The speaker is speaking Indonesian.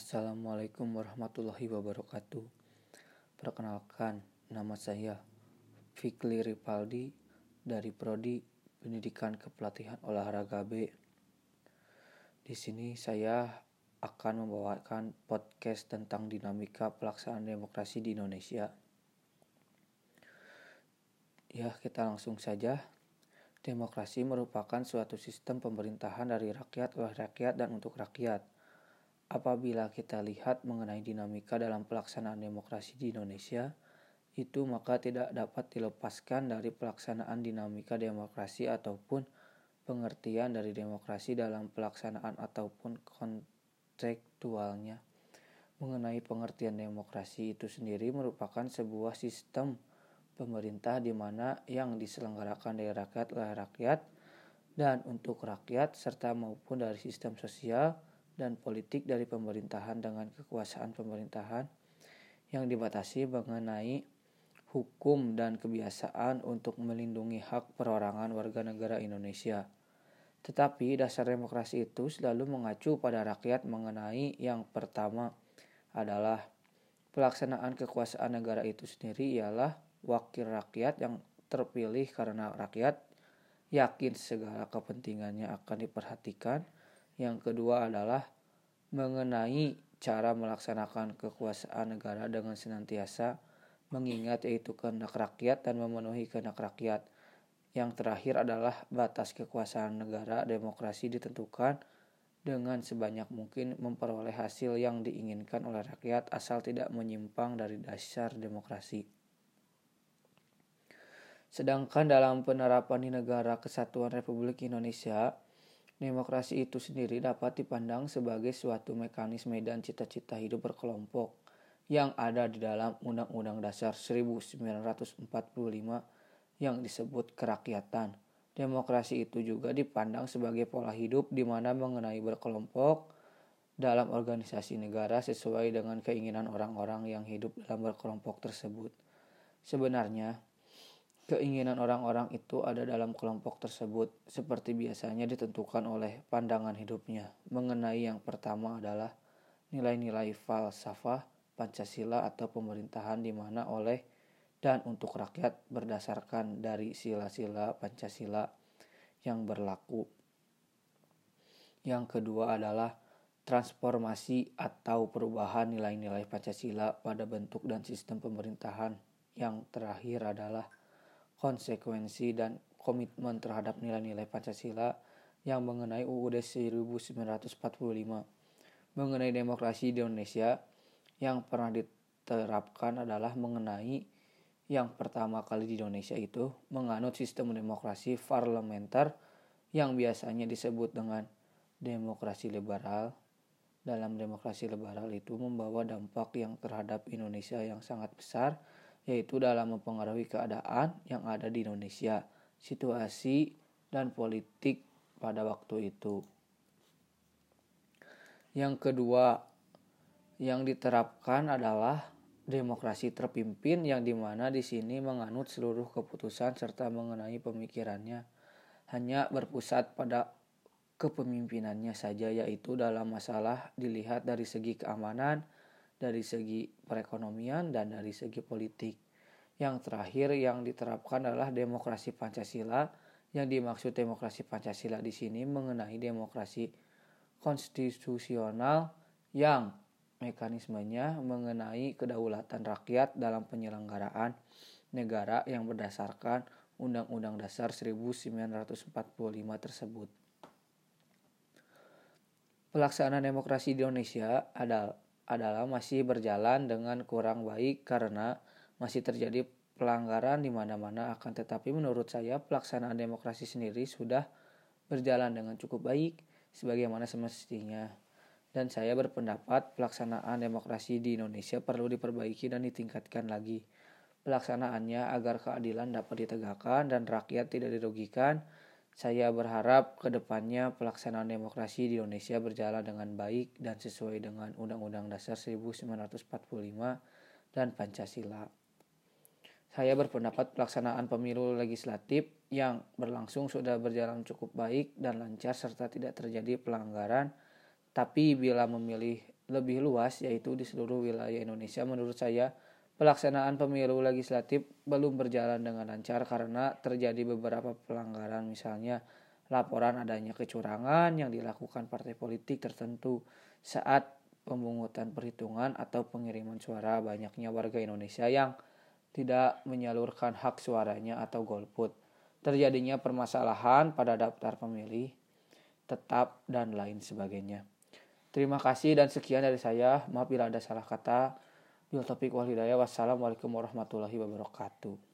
Assalamualaikum warahmatullahi wabarakatuh. Perkenalkan, nama saya Fikli Ripaldi dari Prodi Pendidikan Kepelatihan Olahraga B. Di sini saya akan membawakan podcast tentang dinamika pelaksanaan demokrasi di Indonesia. Ya, kita langsung saja. Demokrasi merupakan suatu sistem pemerintahan dari rakyat oleh rakyat dan untuk rakyat Apabila kita lihat mengenai dinamika dalam pelaksanaan demokrasi di Indonesia, itu maka tidak dapat dilepaskan dari pelaksanaan dinamika demokrasi ataupun pengertian dari demokrasi dalam pelaksanaan ataupun kontekstualnya. Mengenai pengertian demokrasi itu sendiri merupakan sebuah sistem pemerintah di mana yang diselenggarakan dari rakyat oleh rakyat dan untuk rakyat serta maupun dari sistem sosial dan politik dari pemerintahan dengan kekuasaan pemerintahan yang dibatasi mengenai hukum dan kebiasaan untuk melindungi hak perorangan warga negara Indonesia. Tetapi dasar demokrasi itu selalu mengacu pada rakyat mengenai yang pertama adalah pelaksanaan kekuasaan negara itu sendiri ialah wakil rakyat yang terpilih karena rakyat yakin segala kepentingannya akan diperhatikan yang kedua adalah mengenai cara melaksanakan kekuasaan negara dengan senantiasa mengingat yaitu kehendak rakyat dan memenuhi kehendak rakyat. Yang terakhir adalah batas kekuasaan negara demokrasi ditentukan dengan sebanyak mungkin memperoleh hasil yang diinginkan oleh rakyat asal tidak menyimpang dari dasar demokrasi. Sedangkan dalam penerapan di negara kesatuan Republik Indonesia, Demokrasi itu sendiri dapat dipandang sebagai suatu mekanisme dan cita-cita hidup berkelompok yang ada di dalam Undang-Undang Dasar 1945 yang disebut kerakyatan. Demokrasi itu juga dipandang sebagai pola hidup di mana mengenai berkelompok dalam organisasi negara sesuai dengan keinginan orang-orang yang hidup dalam berkelompok tersebut. Sebenarnya, Keinginan orang-orang itu ada dalam kelompok tersebut, seperti biasanya ditentukan oleh pandangan hidupnya. Mengenai yang pertama adalah nilai-nilai falsafah Pancasila atau pemerintahan di mana oleh dan untuk rakyat berdasarkan dari sila-sila Pancasila yang berlaku. Yang kedua adalah transformasi atau perubahan nilai-nilai Pancasila pada bentuk dan sistem pemerintahan. Yang terakhir adalah konsekuensi dan komitmen terhadap nilai-nilai Pancasila yang mengenai UUD 1945 mengenai demokrasi di Indonesia yang pernah diterapkan adalah mengenai yang pertama kali di Indonesia itu menganut sistem demokrasi parlementer yang biasanya disebut dengan demokrasi liberal. Dalam demokrasi liberal itu membawa dampak yang terhadap Indonesia yang sangat besar yaitu dalam mempengaruhi keadaan yang ada di Indonesia, situasi dan politik pada waktu itu. Yang kedua yang diterapkan adalah demokrasi terpimpin yang di mana di sini menganut seluruh keputusan serta mengenai pemikirannya hanya berpusat pada kepemimpinannya saja yaitu dalam masalah dilihat dari segi keamanan, dari segi perekonomian dan dari segi politik. Yang terakhir yang diterapkan adalah demokrasi Pancasila. Yang dimaksud demokrasi Pancasila di sini mengenai demokrasi konstitusional yang mekanismenya mengenai kedaulatan rakyat dalam penyelenggaraan negara yang berdasarkan Undang-Undang Dasar 1945 tersebut. Pelaksanaan demokrasi di Indonesia adalah adalah masih berjalan dengan kurang baik karena masih terjadi pelanggaran di mana-mana akan tetapi menurut saya pelaksanaan demokrasi sendiri sudah berjalan dengan cukup baik sebagaimana semestinya. Dan saya berpendapat pelaksanaan demokrasi di Indonesia perlu diperbaiki dan ditingkatkan lagi. Pelaksanaannya agar keadilan dapat ditegakkan dan rakyat tidak dirugikan saya berharap ke depannya pelaksanaan demokrasi di Indonesia berjalan dengan baik dan sesuai dengan Undang-Undang Dasar 1945 dan Pancasila. Saya berpendapat pelaksanaan pemilu legislatif yang berlangsung sudah berjalan cukup baik dan lancar serta tidak terjadi pelanggaran. Tapi bila memilih lebih luas yaitu di seluruh wilayah Indonesia menurut saya pelaksanaan pemilu legislatif belum berjalan dengan lancar karena terjadi beberapa pelanggaran misalnya laporan adanya kecurangan yang dilakukan partai politik tertentu saat pemungutan perhitungan atau pengiriman suara banyaknya warga Indonesia yang tidak menyalurkan hak suaranya atau golput terjadinya permasalahan pada daftar pemilih tetap dan lain sebagainya. Terima kasih dan sekian dari saya. Maaf bila ada salah kata. Bil topik wal hidayah. Wassalamualaikum warahmatullahi wabarakatuh.